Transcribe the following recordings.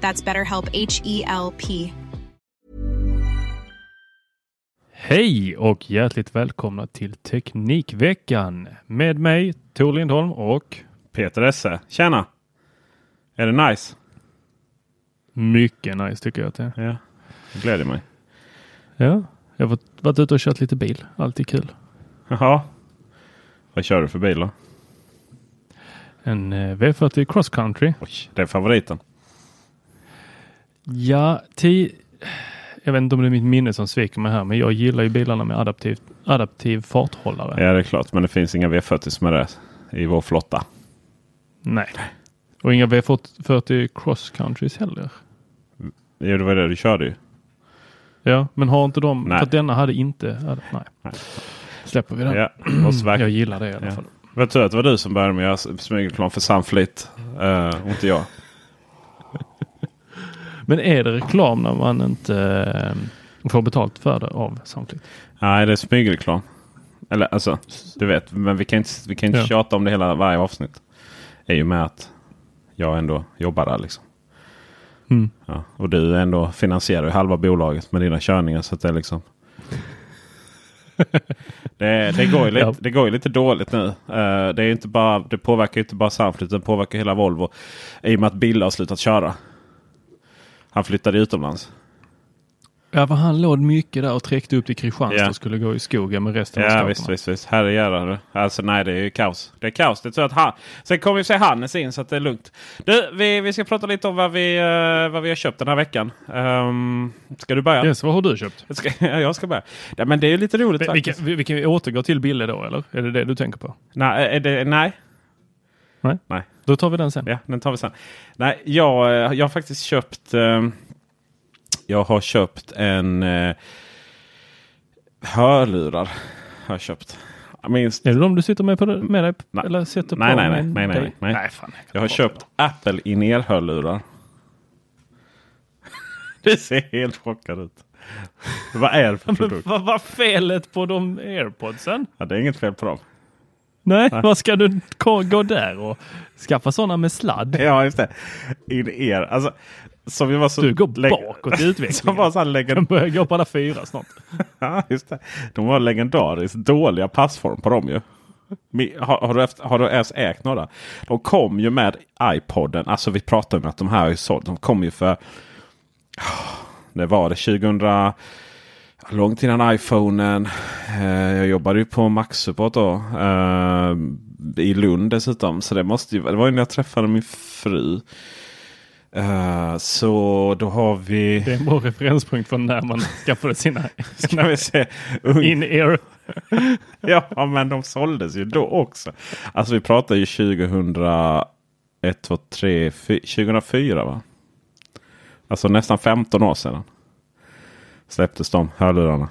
That's BetterHelp H E L P. Hej och hjärtligt välkomna till Teknikveckan med mig Tor Lindholm och Peter Esse. Tjena! Är det nice? mycket nice tycker jag att det är. Ja, det gläder mig. Ja, jag har varit- varit ute och kört lite bil. Alltid kul. Jaha. Vad kör du för bil då? En eh, V40 Cross Country. Oj, det är favoriten. Ja, ti... Jag vet inte om det är mitt minne som sviker mig här, men jag gillar ju bilarna med adaptiv, adaptiv farthållare. Ja, det är klart. Men det finns inga V40 som är det i vår flotta. Nej. Och inga V40 Cross Countries heller. Jo, det var det du körde ju. Ja, men har inte de... Nej. För denna hade inte... Hade, nej. Nej. Släpper vi den. Ja, Jag gillar det i alla Ja. fall. Vad tur att det var du som började med att göra smygelreklam för Sunfleet. Uh, och inte jag. Men är det reklam när man inte eh, får betalt för det av Soundclick? Nej, det är smygreklam. Eller alltså, du vet. Men vi kan inte, vi kan inte Ja. tjata om det hela varje avsnitt. I och med att jag ändå jobbar där liksom. Mm. Ja, och du ändå finansierar ju halva bolaget med dina körningar. Så det är liksom. det, det, går ju lite, Ja. det går lite dåligt nu. Eh, det, är inte bara, det påverkar inte bara Sunfleet. Det påverkar hela Volvo. I och med att Bille har slutat köra. Han flyttade utomlands. Ja, för han låg mycket där och träckte upp till Kristianstad Ja. och skulle gå i skogen med resten av Ja ståtarna. visst, visst, visst. Herre jävlar. Alltså nej, det är ju kaos. Det är kaos. Det tror jag att han... Sen kommer ju sig Hannes in så att det är lugnt. Du, vi, vi ska prata lite om vad vi, eh, vad vi har köpt den här veckan. Um, ska du börja? Yes, vad har du köpt? Jag ska, ja, jag ska börja. Ja, men det är ju lite roligt Vi, vi, faktiskt. kan, vi, vi kan återgå till Bille då, eller? Är det det du tänker på? Nej, är det, nej. Nej? Nej. Då tar vi den sen. Ja, den tar vi sen. Nej, jag, eh, jag har faktiskt köpt... ehm, jag har köpt en... Uh, hörlurar. Har jag köpt. Jag minns Är det de du sitter med, på, med dig? Nej. Eller sitter Nej, på nej, nej, nej, nej, nej. nej fan, Jag har kan köpt Apple in-ear-hörlurar. Det ser helt chockad ut. Vad är det för produkt? vad var felet på de airpodsen? Ja, det är inget fel på dem. Nej, vad ska du gå, där och skaffa sådana med sladd? Ja, just det. In-ear. Alltså, som var så Du går bakåt i Som utvecklingen. var så De börjar gå på alla fyra snart. ja, just det. De var legendariskt dåliga passform på dem ju. Har, har, du efter, har du ens ägt några? De kom ju med iPoden. Alltså vi pratar om att de här är sålt. De kom ju för... Det var det 2000... Långt innan iPhonen. Eh, jag jobbade ju på Maxsupport då. Eh, I Lund dessutom. Så det måste ju, det var ju när jag träffade min fru. Eh, så då har vi... Det är en bra referenspunkt för när man skaffade sina Ska vi se. Ung- in-ear. ja, men de såldes ju då också. Alltså vi pratar ju 2001, 2, 3, 4, 2004 va? Alltså nästan 15 år sedan. Släpptes de hörlurarna.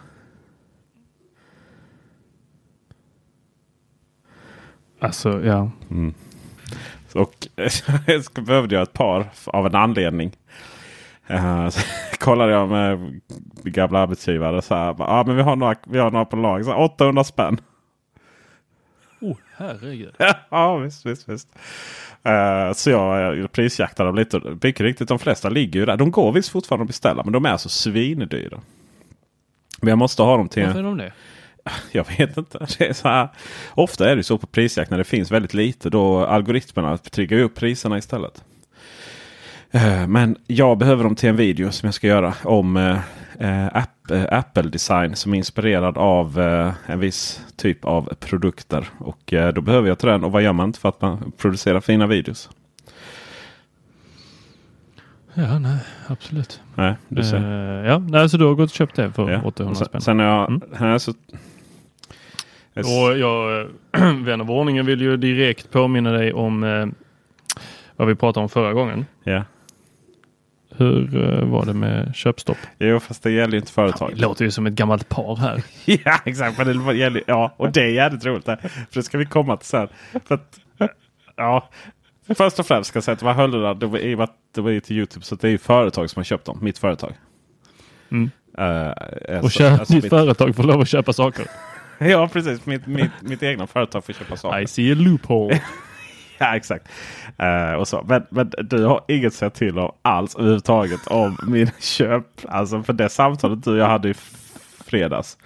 Alltså, ja. Och jag behövde jag ett par av en anledning. Uh, så kollade jag med gamla arbetsgivare. Så här, ah, men vi, har några, vi har några på lag. Så 800 spänn. Oh, herregud. ja visst, visst, visst. Uh, så jag prisjaktade dem lite. Mycket riktigt, de flesta ligger ju där. De går visst fortfarande att beställa men de är så svindyra. Men jag måste ha dem till... Varför är de det? Jag vet inte. Det är så här. Ofta är det så på prisjakt när det finns väldigt lite. Då algoritmerna triggar upp priserna istället. Uh, men jag behöver dem till en video som jag ska göra om app, Apple design som är inspirerad av en viss typ av produkter. Och då behöver jag den. Och vad gör man inte för att man producerar fina videos? Ja, nej, absolut. Nej, du ser. Uh, ja, nej, så du har gått och köpt det för Ja. 800 Sen, spänn. sen jag Mm. här så... Och jag, vän av ordningen vill ju direkt påminna dig om eh, vad vi pratade om förra gången. Ja. Hur eh, var det med köpstopp? Jo, fast det gäller ju inte företag. Det låter ju som ett gammalt par här. Ja, exakt. Men det gäller, ja, och det är jävligt roligt. Där. För det ska vi komma till sen. För att, ja, först och främst ska jag säga att de här hölderna, det var, att det var ju till Youtube. Så det är ju företag som har köpt dem. Mitt företag. Mm. Uh, Och kö- ditt mitt, företag får lov att köpa saker. Ja, precis. Mitt, mitt, mitt egna företag får köpa saker. I see a loophole. Ja, exakt. Eh, och så. Men, men du har inget säga till om alls överhuvudtaget om min köp. Alltså för det samtalet du och jag hade i fredags.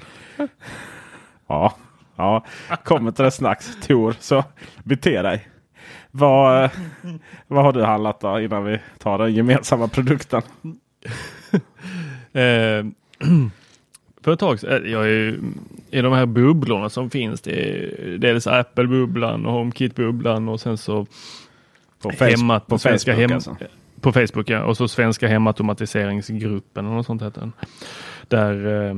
Ja, ja. kommer till det snacks Tor. Så bete dig. Vad, eh, vad har du handlat då innan vi tar den gemensamma produkten? Eh, för ett tag sedan, jag är i de här bubblorna som finns. Det är dels Apple-bubblan och HomeKit-bubblan och sen så På, face, hemma, på svenska Facebook hem, alltså. På Facebook ja. Och så svenska hemautomatiseringsgruppen och något sånt heter den. Där eh,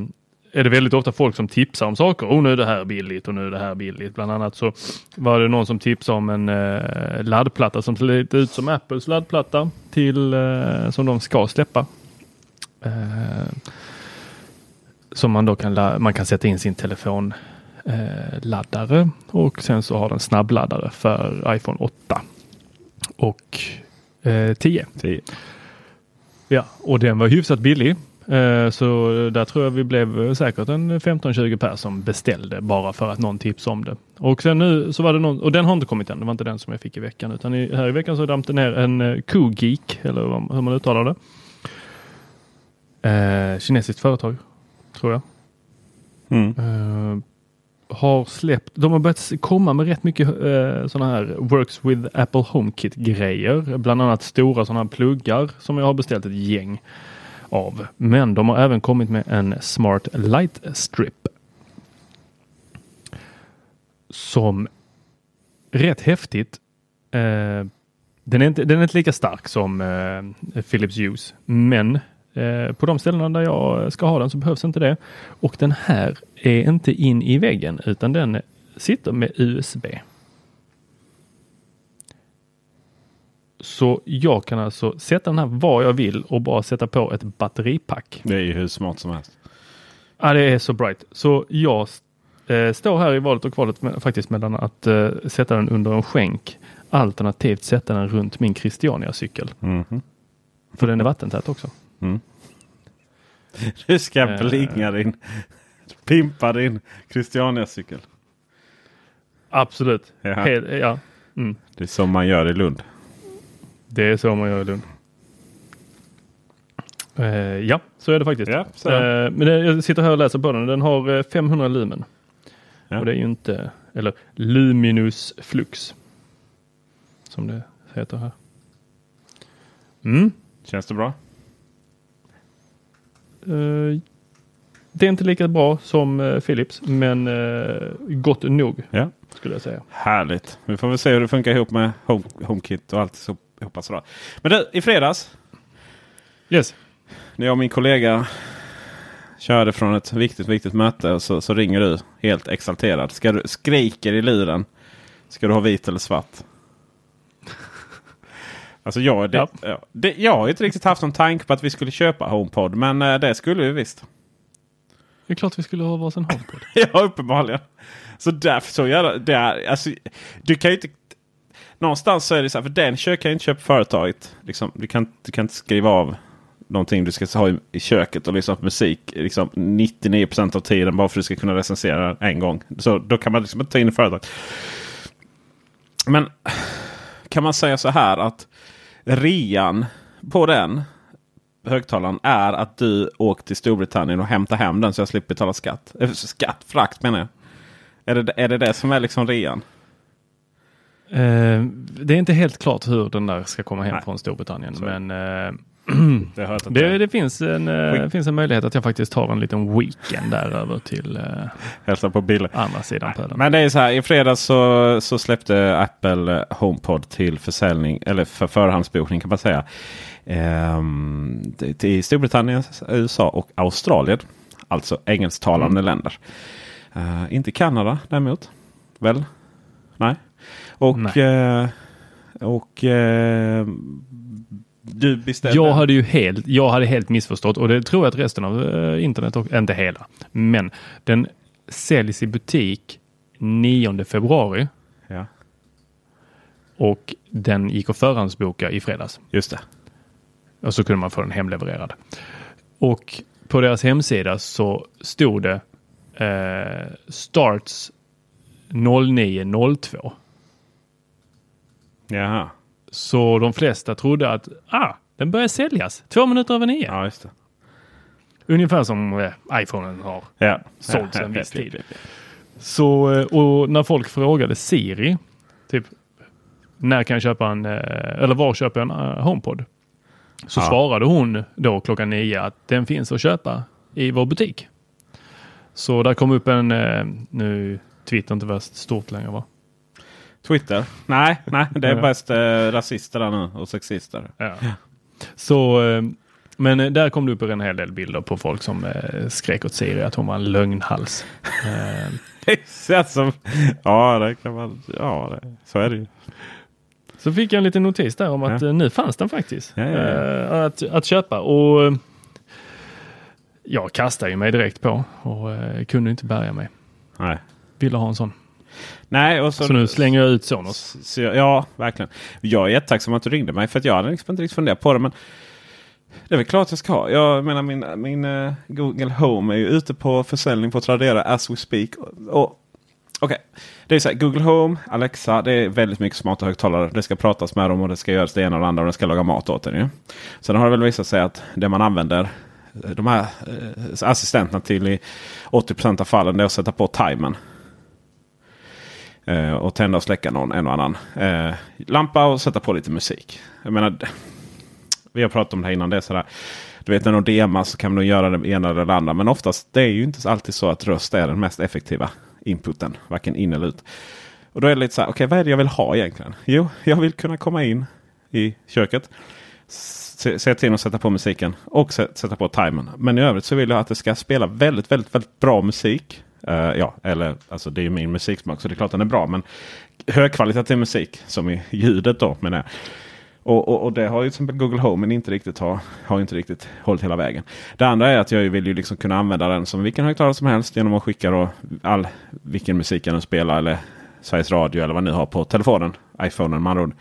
är det väldigt ofta folk som tipsar om saker. Oh, nu är det här billigt och nu är det här billigt. Bland annat så var det någon som tipsade om en eh, laddplatta som ser lite ut som Apples laddplatta till eh, som de ska släppa. Eh, som man då kan, man kan sätta in sin telefon eh, laddare och sen så har den snabbladdare för iPhone 8 och eh, 10. Tio. Ja, och den var hyfsat billig. Eh, så där tror jag vi blev säkert en 15-20 pers som beställde bara för att någon tipsade om det. Och sen nu så var det någon, och den har inte kommit än, det var inte den som jag fick i veckan utan i, här i veckan så damp det ner en uh, Cogeek, eller hur man uttalar det. Eh, kinesiskt företag, tror jag. Mm. Eh, har släppt, de har börjat komma med rätt mycket uh, sådana här Works with Apple HomeKit grejer. Bland annat stora sådana här pluggar som jag har beställt ett gäng av. Men de har även kommit med en Smart Light Strip. Som rätt häftigt. eh, den, är inte, den är inte lika stark som eh, Philips Hue, men eh, på de ställena där jag ska ha den så behövs inte det. Och den här är inte in i väggen utan den sitter med USB. Så jag kan alltså sätta den här var jag vill och bara sätta på ett batteripack. Det är ju hur smart som helst. Ja, det är så bright. Så jag eh, står här i valet och kvalet med, faktiskt mellan att eh, sätta den under en skänk alternativt sätta den runt min Christiania-cykel. Mhm. För den är vattentät också. Du ska Eh. blinga din, pimpa din Christiania-cykel. Absolut. Ja. Helt, ja. Mm. Det är som man gör i Lund. Det är så man gör i Lund. Eh, ja, så är det faktiskt. Ja, så. Eh, men det, jag sitter här och läser på den. Den har eh, 500 lumen. Ja. Och det är ju inte, eller luminus flux. Som det heter här. Mm. Känns det bra? Eh, det är inte lika bra som eh, Philips, men eh, gott nog Ja. skulle jag säga. Härligt. Vi får väl se hur det funkar ihop med Home, HomeKit och allt. Så hoppas bra. Men du, i fredags Yes. när jag och min kollega körde från ett viktigt, viktigt möte så, så ringer du helt exalterad. Ska du, skriker i luren. Ska du ha vit eller svart? Alltså jag, det, Ja. Det, jag har ju inte riktigt haft någon tanke på att vi skulle köpa HomePod. Men eh, det skulle vi visst. Det är klart vi skulle ha varsin HomePod. Ja, uppenbarligen. Så därför så gör det. Är, alltså, du kan ju inte... Någonstans så är det så här, för den kö kan ju inte köpa företaget. Liksom, du, kan, du kan inte skriva av någonting du ska ha i, i köket och lyssna på musik liksom 99% av tiden bara för att du ska kunna recensera en gång. Så då kan man liksom inte ta in i företag. Men kan man säga så här att rean på den högtalaren är att du åker till Storbritannien och hämtar hem den så jag slipper betala skatt. Eh, skatt, frakt menar jag. Är det, är det det som är liksom rean? Eh, det är inte helt klart hur den där ska komma hem Nej. från Storbritannien. Så. Men eh, Det, det, finns, en, eh, Skit. finns en möjlighet att jag faktiskt tar en liten weekend där över till eh, hälsa på andra sidan pölen. Men det är så här, i fredags så, så släppte Apple eh, HomePod till försäljning, eller för förhandsbokning kan man säga. Ehm, till i Storbritannien, USA och Australien. Alltså engelsktalande länder. Eh, inte Kanada däremot. Väl? Nej. Och, Nej. eh, och eh, du beställde? Jag hade ju helt, jag hade helt missförstått och det tror jag att resten av eh, internet, och, inte hela, men den säljs i butik 9 februari Ja, och den gick att förhandsboka i fredags. just det. Och så kunde man få den hemlevererad. Och på deras hemsida så stod det eh, starts 0902. Jaha. Så de flesta trodde att ah, den börjar säljas två minuter över nio. Ja, just det. Ungefär som eh, iPhonen har. Ja. Sålts Ja, en ja, viss tid. Så, eh, och när folk frågade Siri, typ när kan jag köpa en, eh, eller var köper jag en eh, HomePod? Så Ja. svarade hon då klockan nio att den finns att köpa i vår butik. Så där kom upp en, nu Twitter inte värst stort längre va? Twitter? Nej, nej det är bäst eh, rasister där nu och sexister. Ja. Så, eh, men eh, där kom det upp en hel del bilder på folk som eh, skrek åt Siri att hon var en lögnhals. Det som... Ja, det kan man... Ja, det, så är det ju. Så fick jag en liten notis där om att Ja. nu fanns den faktiskt. Ja, ja, Att, att köpa. Och jag kastade ju mig direkt på och kunde inte bärga mig. Nej. Ville ha en sån. Nej, och så... Så nu slänger jag ut Sonos. Så, ja, verkligen. Jag är jättetacksam att du ringde mig för att jag hade liksom inte riktigt funderat på det. Men det är väl klart jag ska ha. Jag menar min, min eh, Google Home är ju ute på försäljning på Tradera as we speak. Och, och, Okej, det är så här, Google Home, Alexa, det är väldigt mycket smarta högtalare. Det ska pratas med dem och det ska göras det ena och det andra och det ska laga mat åt en. Ju. Sen har det väl visat sig att det man använder eh, de här eh, assistenterna till i 80% av fallen det är att sätta på timern. Eh, och tända och släcka någon en och annan eh, lampa och sätta på lite musik. Jag menar, vi har pratat om det här innan. Det är sådär, du vet när de demar så kan man göra det ena eller det andra. Men oftast det är ju inte alltid så att röst är den mest effektiva inputen. Varken in eller ut. Och då är det lite så här, okej vad är det jag vill ha egentligen? Jo, jag vill kunna komma in i köket. Se, se till att sätta på musiken och sätta på timern. Men i övrigt så vill jag att det ska spela väldigt, väldigt, väldigt bra musik. Eh, ja, eller alltså det är ju min musiksmak så det är klart den är bra. Men högkvalitativ musik som i ljudet då menar jag. Och, och, och det har ju till exempel Google Home inte riktigt har, har inte riktigt hållit hela vägen. Det andra är att jag vill ju liksom kunna använda den som vilken högtalare som helst genom att skicka då all vilken musik jag nu spelar eller Sveriges Radio eller vad ni har på telefonen, iPhonen med andra ord,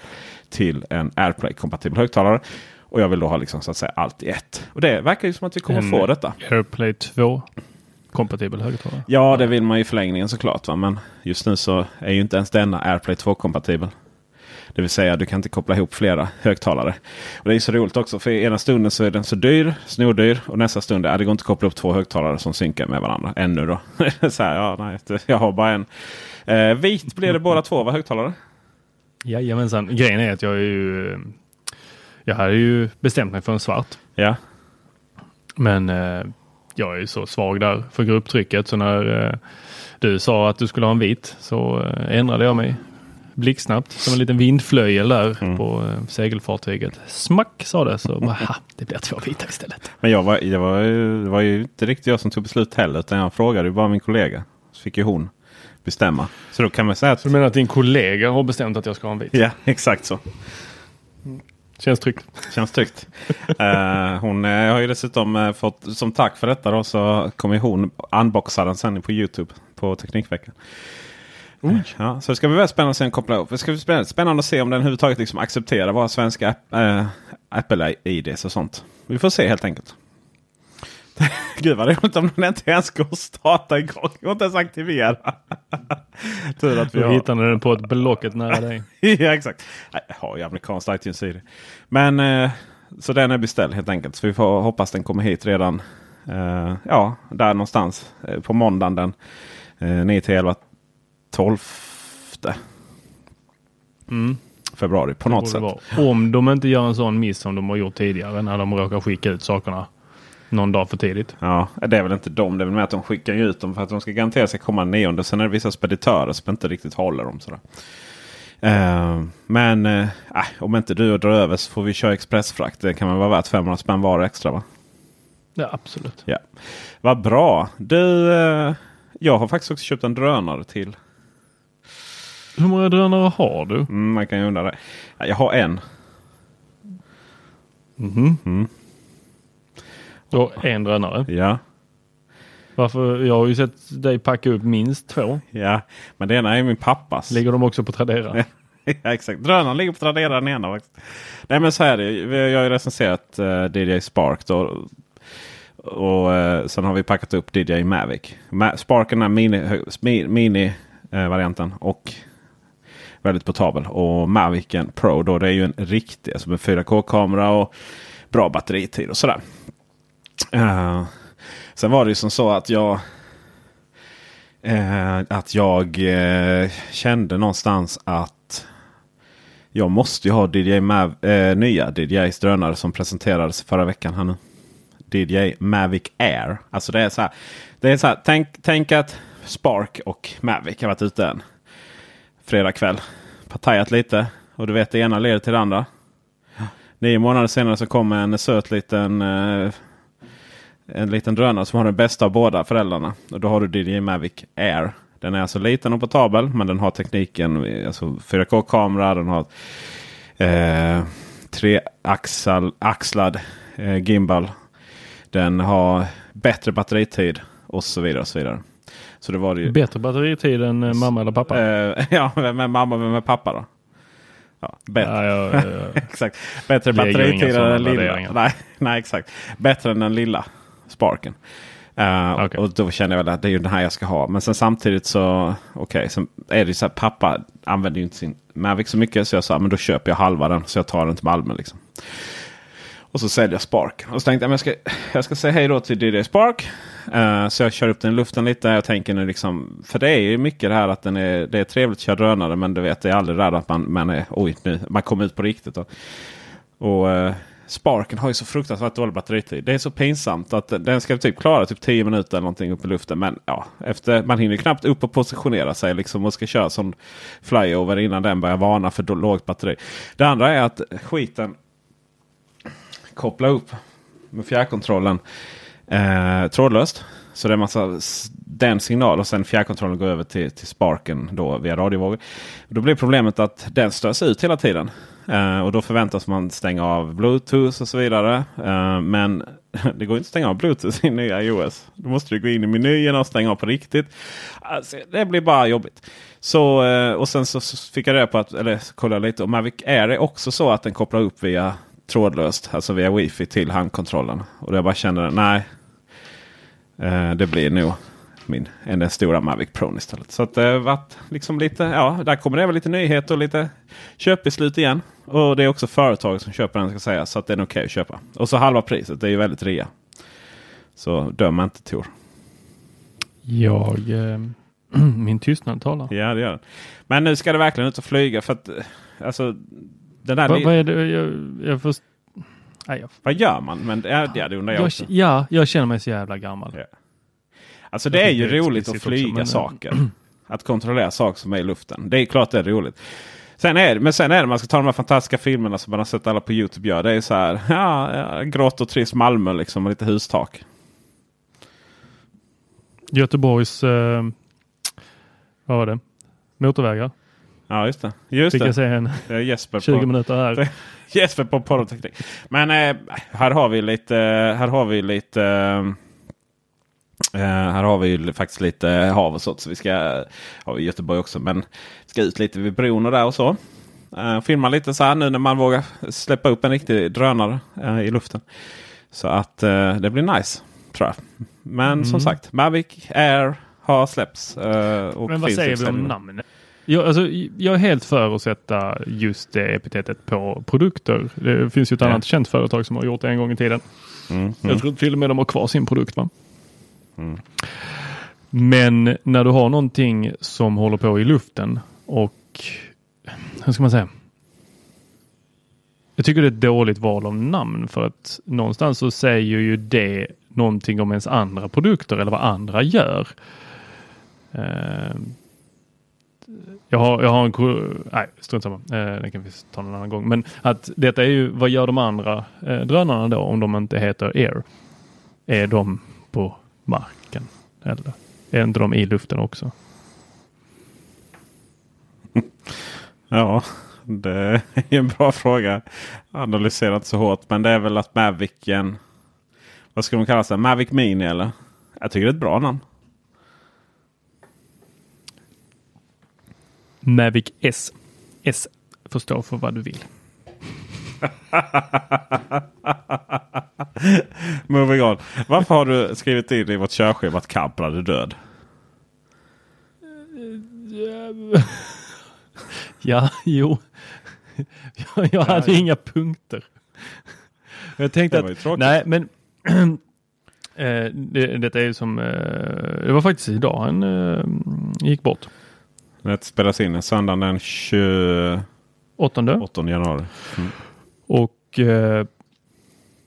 till en AirPlay-kompatibel högtalare. Och jag vill då ha liksom så att säga allt i ett. Och det verkar ju som att vi kommer En få detta. AirPlay 2 kompatibel högtalare. Ja, det vill man ju i förlängningen såklart. Va? Men just nu så är ju inte ens denna AirPlay 2-kompatibel. Det vill säga du kan inte koppla ihop flera högtalare. Och Det är så roligt också för i ena stunden så är den så dyr, snordyr. Och nästa stund är det går inte att koppla upp två högtalare som synkar med varandra. Ännu då. så här, ja, nej, jag har bara en. Eh, vit blir det båda två, va? Högtalare? Jajamensan. Grejen är att jag är ju... Jag hade ju bestämt mig för en svart. Ja. Men eh, jag är så svag där för grupptrycket så när eh, du sa att du skulle ha en vit så eh, ändrade jag mig blixtsnabbt som en liten vindflöjel där Mm. på eh, segelfartyget. Smack sa det så bara, ha, det blir två vita istället. Men jag var, jag var, ju- det var ju inte riktigt jag som tog beslut heller. Utan jag frågade ju bara min kollega. Så fick ju hon bestämma. Så då kan man säga att... Så du menar att din kollega har bestämt att jag ska ha en vit? Ja, exakt så. Känns tryggt. Känns tryggt. Eh, hon eh, har ju dessutom eh, fått som tack för detta då så kommer hon unboxa den sen på Youtube på Teknikveckan. Ja, så det ska bli väldigt spännande att se koppla upp. Det ska bli spännande, spännande att se om den överhuvudtaget liksom accepterar våra svenska äh, Apple-IDs och sånt. Vi får se helt enkelt. Gud vad roligt om den inte ens går att starta igång. Och inte ens aktivera. Tur att vi Då har... hittade den på ett blocket nära dig. ja exakt. Jag har ju amerikanskt iTunes-ID. Men eh, så den är beställd helt enkelt. Så vi får hoppas den kommer hit redan. Eh, ja, där någonstans. Eh, på måndagen den eh, 9 till 11 12 mm. februari på något sätt. Om de inte gör en sån miss som de har gjort tidigare när de råkar skicka ut sakerna någon dag för tidigt. Ja, det är väl inte de. Det är väl med att de skickar ut dem för att de ska garantera sig komma nionde. Sen är det vissa speditörer som inte riktigt håller dem. Sådär. Uh, men uh, om inte du drar över så får vi köra expressfrakt. Det kan väl vara värt 500 spänn var extra va? Ja absolut. Ja. Vad bra. Du, uh, jag har faktiskt också köpt en drönare till. Hur många drönare har du? Mm, man kan ju undra det. Jag har en. Mm -hmm. mm. Har en drönare? Ja. Varför? Jag har ju sett dig packa upp minst två. Ja, men det ena är min pappas. Ligger de också på Tradera? ja, exakt. Drönaren ligger på Tradera den ena. Nej men så är det. Jag har ju recenserat uh, eh, DJI Spark. Då, och uh, sen har vi packat upp DJI Mavic. Ma Sparken är mini-varianten. Mini, uh, och väldigt portabel. Och Mavicen Pro då det är ju en riktig. Alltså med 4K-kamera och bra batteritid och sådär. Uh, sen var det ju som så att jag uh, att jag uh, kände någonstans att jag måste ju ha DJI Mav, nya DJIs drönare som presenterades förra veckan. här nu. DJI Mavic Air. Alltså det är så här. Det är så här tänk, tänk att Spark och Mavic har varit ute en fredag kväll. Partajat lite och du vet det ena leder till det andra. Nio månader senare så kommer en söt liten en liten drönare som har den bästa av båda föräldrarna. Och då har du DJI Mavic Air. Den är alltså liten och portabel men den har tekniken alltså 4K-kamera. Den har eh, treaxlad eh, gimbal. Den har bättre batteritid och så vidare. Och så vidare. Så det var det ju... Bättre batteritid än eh, mamma eller pappa? Eh, ja, med mamma och med pappa då. Ja, bättre. Ja, ja, ja, exakt. Bättre batteritid än den lilla. Nej, nej, exakt. Bättre än den lilla. Sparken. Uh, okay. Och då känner jag väl att det är ju den här jag ska ha. Men sen samtidigt så okej, okay, är det så här, pappa använder ju inte sin Mavic så mycket. Så jag sa men då köper jag halva den så jag tar den till Malmö. Liksom. Och så säljer jag Spark. Och så tänkte jag jag ska, jag ska säga hej då till DD Spark. Uh, så jag kör upp den i luften lite. Jag tänker nu liksom, för det är ju mycket det här att den är, det är trevligt att köra drönare. Men du vet, det är aldrig det att man, man är, oj nu, man kommer ut på riktigt. Då. Och uh, Sparken har ju så fruktansvärt dålig batteritid. Det är så pinsamt att den ska typ klara typ 10 minuter eller någonting upp i luften. Men ja, efter, man hinner knappt upp och positionera sig liksom och ska köra som flyover innan den börjar varna för lågt batteri. Det andra är att skiten koppla upp med fjärrkontrollen eh, trådlöst. Så det är massa den signal och sen fjärrkontrollen går över till, till Sparken då via radiovågor. Då blir problemet att den störs ut hela tiden. Uh, och då förväntas man stänga av Bluetooth och så vidare. Uh, men det går inte att stänga av Bluetooth i nya iOS. Då måste du gå in i menyerna och stänga av på riktigt. Alltså, det blir bara jobbigt. Så, uh, och sen så fick jag reda på att, eller kolla lite, och Mavic Air är också så att den kopplar upp via trådlöst, alltså via wifi till handkontrollen. Och jag bara kände, nej. det blir nog min, än den stora Mavic Pro istället. Så att det har varit liksom lite, ja, där kommer det även lite nyheter och lite köpbeslut igen. Och det är också företaget som köper den ska säga så att den är okej okay att köpa. Och så halva priset, det är ju väldigt rea. Så döm inte Tor. Jag, eh, min tystnad talar. Ja det gör den. Men nu ska det verkligen ut och flyga för att eh, alltså. Den där Va, vad är det? Jag, jag först... Nej, jag... Vad gör man? Men ja, det undrar jag, jag också. Ja, jag känner mig så jävla gammal. Ja. Alltså det är ju det är roligt att flyga också, men... saker. Att kontrollera saker som är i luften. Det är klart det är roligt. Sen är men sen är det man ska ta de här fantastiska filmerna som man har sett alla på Youtube gör. Det är så här. Ja, ja grått och trist Malmö liksom. Och lite hustak. Göteborgs... Eh, vad var det? Motorvägar. Ja just det. Just Fick det. jag se en Jesper 20 på, minuter här. Jesper på porrteknik. Men eh, här har vi lite. Här har vi lite. Uh, här har vi ju faktiskt lite hav och sånt. Så vi ska, har vi Göteborg också. Men ska ut lite vid bron och där och så. Uh, filma lite så här nu när man vågar släppa upp en riktig drönare uh, i luften. Så att det blir nice. Tror jag. Men mm. som sagt, Mavic Air har släppts. Men vad säger vi om namnet? Jag, alltså, jag är helt för att sätta just det epitetet på produkter. Det finns ju ett ja. annat känt företag som har gjort det en gång i tiden. Mm, mm. Jag tror till och med de har kvar sin produkt. Va? Mm. Men när du har någonting som håller på i luften och hur ska man säga? Jag tycker det är ett dåligt val av namn för att någonstans så säger ju det någonting om ens andra produkter eller vad andra gör. Uh, jag har, jag har en... Nej, strunt samma. Eh, kan vi ta någon annan gång. Men att detta är ju, vad gör de andra eh, drönarna då om de inte heter Air? Är de på marken? Eller är inte de i luften också? Ja, det är en bra fråga. Analyserat så hårt. Men det är väl att Mavicen... Vad ska de kalla sig? Mavic Mini eller? Jag tycker det är ett bra namn. Mavic S. S får stå för vad du vill. Moving on. Varför har du skrivit in i vårt körschema att Kamprad är död? Ja, jo. Jag, jag hade inga punkter. Jag tänkte att, nej men eh, det, detta är ju som, eh, det var faktiskt idag han eh, gick bort. Det spelas in söndagen den 28 januari. Mm. Och eh,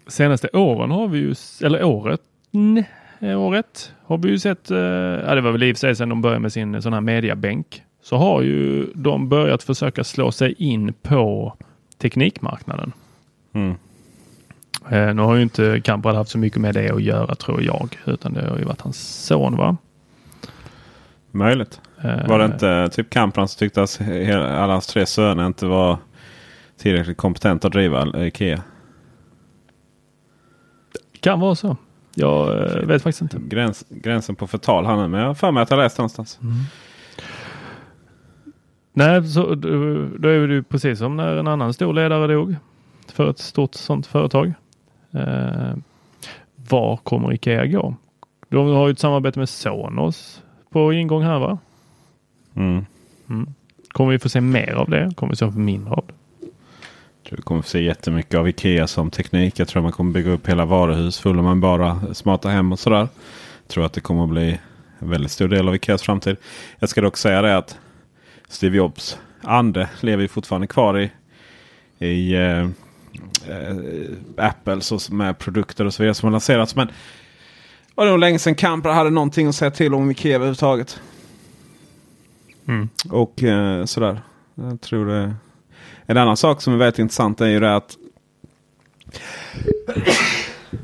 senaste åren har vi ju, eller året, nej, året har vi ju sett, eh, ja det var väl i och för sig sedan de började med sin sån här mediabänk, så har ju de börjat försöka slå sig in på teknikmarknaden. Mm. Eh, nu har ju inte Kamprad haft så mycket med det att göra tror jag, utan det har ju varit hans son va? Möjligt. Uh, var det inte typ Kamprad som tyckte att alla hans tre söner inte var tillräckligt kompetenta att driva Ikea? Kan vara så. Jag uh, vet faktiskt inte. Gräns, gränsen på förtal här nu. Men jag har för mig att jag läst någonstans. Mm. Nej, så, då är det precis som när en annan stor ledare dog för ett stort sådant företag. Uh, var kommer Ikea gå? De har ju ett samarbete med Sonos på ingång här va? Mm. Mm. Kommer vi få se mer av det? Kommer vi se mindre av det? Tror vi kommer få se jättemycket av Ikea som teknik. Jag tror man kommer bygga upp hela varuhus fulla med bara smarta hem och sådär. Jag tror att det kommer att bli en väldigt stor del av Ikeas framtid. Jag ska dock säga det att Steve Jobs ande lever fortfarande kvar i, i eh, eh, Apple så med produkter och så vidare som har lanserats. Men det var nog länge sedan Kampra hade någonting att säga till om Ikea överhuvudtaget. Mm. Och eh, sådär. Jag tror det. En annan sak som är väldigt intressant är ju det att.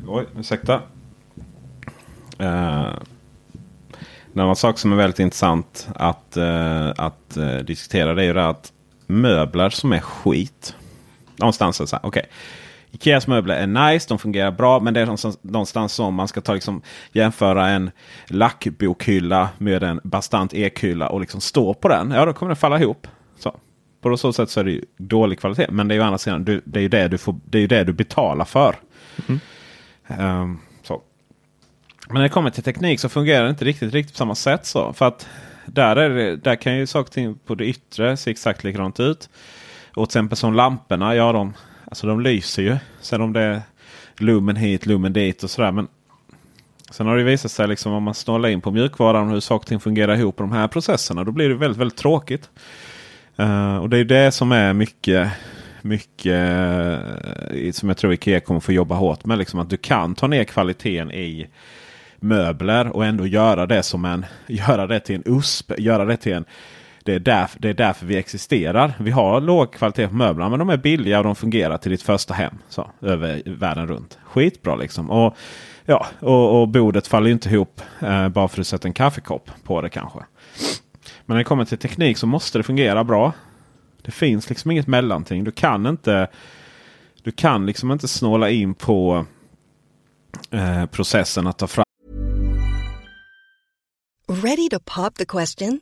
Oj, ursäkta. Uh, en annan sak som är väldigt intressant att, uh, att uh, diskutera det är ju det att möbler som är skit. Någonstans så här, okej. Okay. Ikeas möbler är nice, de fungerar bra. Men det är någonstans som man ska ta liksom, jämföra en lackbokhylla med en bastant ekhylla och liksom stå på den. Ja, då kommer den falla ihop. På så sätt så är det dålig kvalitet. Men det är ju andra sidan, du, det, är ju det, du får, det är ju det du betalar för. Mm. Um, så. Men när det kommer till teknik så fungerar det inte riktigt, riktigt på samma sätt. så. För att där, är det, där kan ju saker och ting på det yttre se exakt likadant ut. Och till exempel som lamporna, ja de Alltså de lyser ju. Sen om det är lumen hit, lumen dit och sådär. Men sen har det visat sig liksom om man snålar in på mjukvaran hur saker och ting fungerar ihop på de här processerna. Då blir det väldigt, väldigt tråkigt. Uh, och det är det som är mycket mycket eh, som jag tror Ikea kommer få jobba hårt med. Liksom att du kan ta ner kvaliteten i möbler och ändå göra det som en göra det till en USP. Göra det till en det är, därför, det är därför vi existerar. Vi har låg kvalitet på möblerna men de är billiga och de fungerar till ditt första hem. Så, över världen runt. Skitbra liksom. Och, ja, och, och bordet faller inte ihop eh, bara för att du sätter en kaffekopp på det kanske. Men när det kommer till teknik så måste det fungera bra. Det finns liksom inget mellanting. Du kan inte du kan liksom inte snåla in på eh, processen att ta fram Ready to pop the question?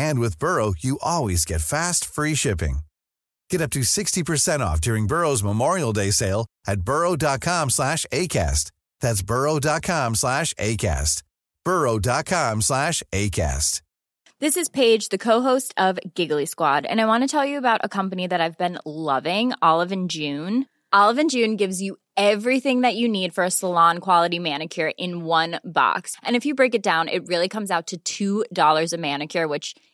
And with Burrow, you always get fast, free shipping. Get up to 60% off during Burrow's Memorial Day sale at burrow.com slash ACAST. That's burrow.com slash ACAST. burrow.com slash ACAST. This is Paige, the co-host of Giggly Squad, and I want to tell you about a company that I've been loving, Olive June. Olive June gives you everything that you need for a salon quality manicure in one box. And if you break it down, it really comes out to $2 a manicure, which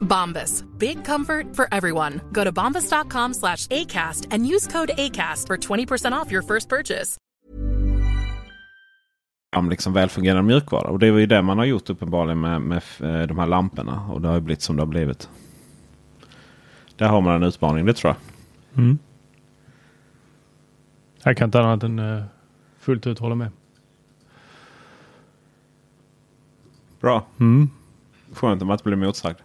Bombas. Big comfort for everyone. Go to bombas.com slash ACAST and use code ACAST for 20% off your first purchase. om liksom välfungerande mjukvara. Och det var ju det man har gjort uppenbarligen med, med eh, de här lamporna. Och det har ju blivit som det har blivit. Där har man en utmaning, det tror jag. Mm. Jag kan inte annat än eh, fullt ut hålla med. Bra. Mm. Skönt om att bli motsagd.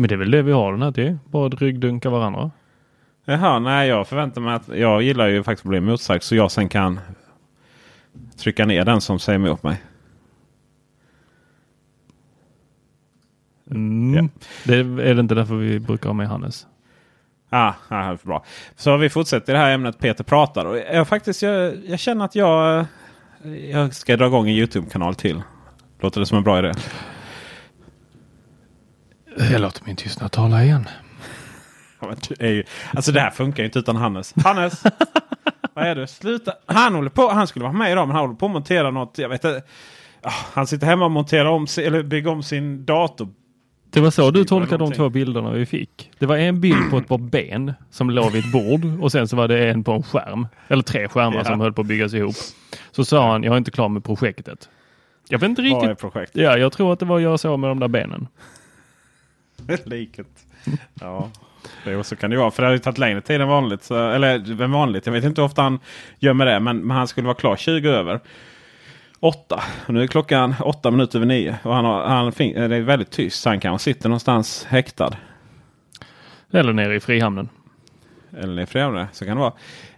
Men det är väl det vi har den här till. Bara ryggdunka varandra. Jaha, nej jag förväntar mig att jag gillar ju faktiskt att bli motsagd. Så jag sen kan trycka ner den som säger emot mig. Mm. Ja. Det är det inte därför vi brukar ha med Hannes. Ah, ah, bra. Så vi fortsätter i det här ämnet Peter pratar. Och jag, faktiskt, jag, jag känner att jag, jag ska dra igång en YouTube-kanal till. Låter det som en bra idé? Jag låter min tystnad tala igen. Ju, alltså det här funkar ju inte utan Hannes. Hannes! vad är du? Sluta! Han håller på, han skulle vara med idag men han håller på att montera något. Jag vet inte. Ah, han sitter hemma och monterar om, eller bygger om sin dator. Det var så du tolkade de två bilderna vi fick. Det var en bild på ett par ben som låg vid ett bord och sen så var det en på en skärm. Eller tre skärmar Ja. som höll på att byggas ihop. Så sa han, jag är inte klar med projektet. Jag vet inte Vad är riktigt. projektet? Ja, jag tror att det var jag så med de där benen. Liket. Ja. Är, så kan det vara. För det har ju tagit längre tid än vanligt. Så, eller än vanligt. Jag vet inte hur ofta han gör med det. Men, men han skulle vara klar 20 över. 8. Och nu är klockan 8 minuter över 9. Och han har, han, det är väldigt tyst. Han kanske sitter någonstans häktad. Eller nere i Frihamnen. Eller främre. Så kan det vara.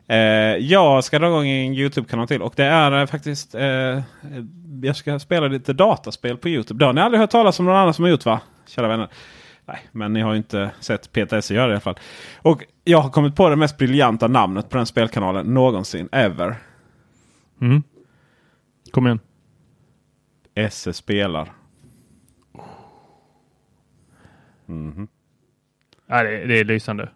Eh, jag ska dra igång en YouTube-kanal till. Och det är eh, faktiskt. Eh, jag ska spela lite dataspel på YouTube. Det har ni aldrig hört talas om någon annan som har gjort va? Kära vänner. Nej, men ni har ju inte sett Peter Esse göra det i alla fall. Och jag har kommit på det mest briljanta namnet på den spelkanalen någonsin. Ever. Mm. Kom igen. Esse spelar. Mhm. Ja, det, det är lysande.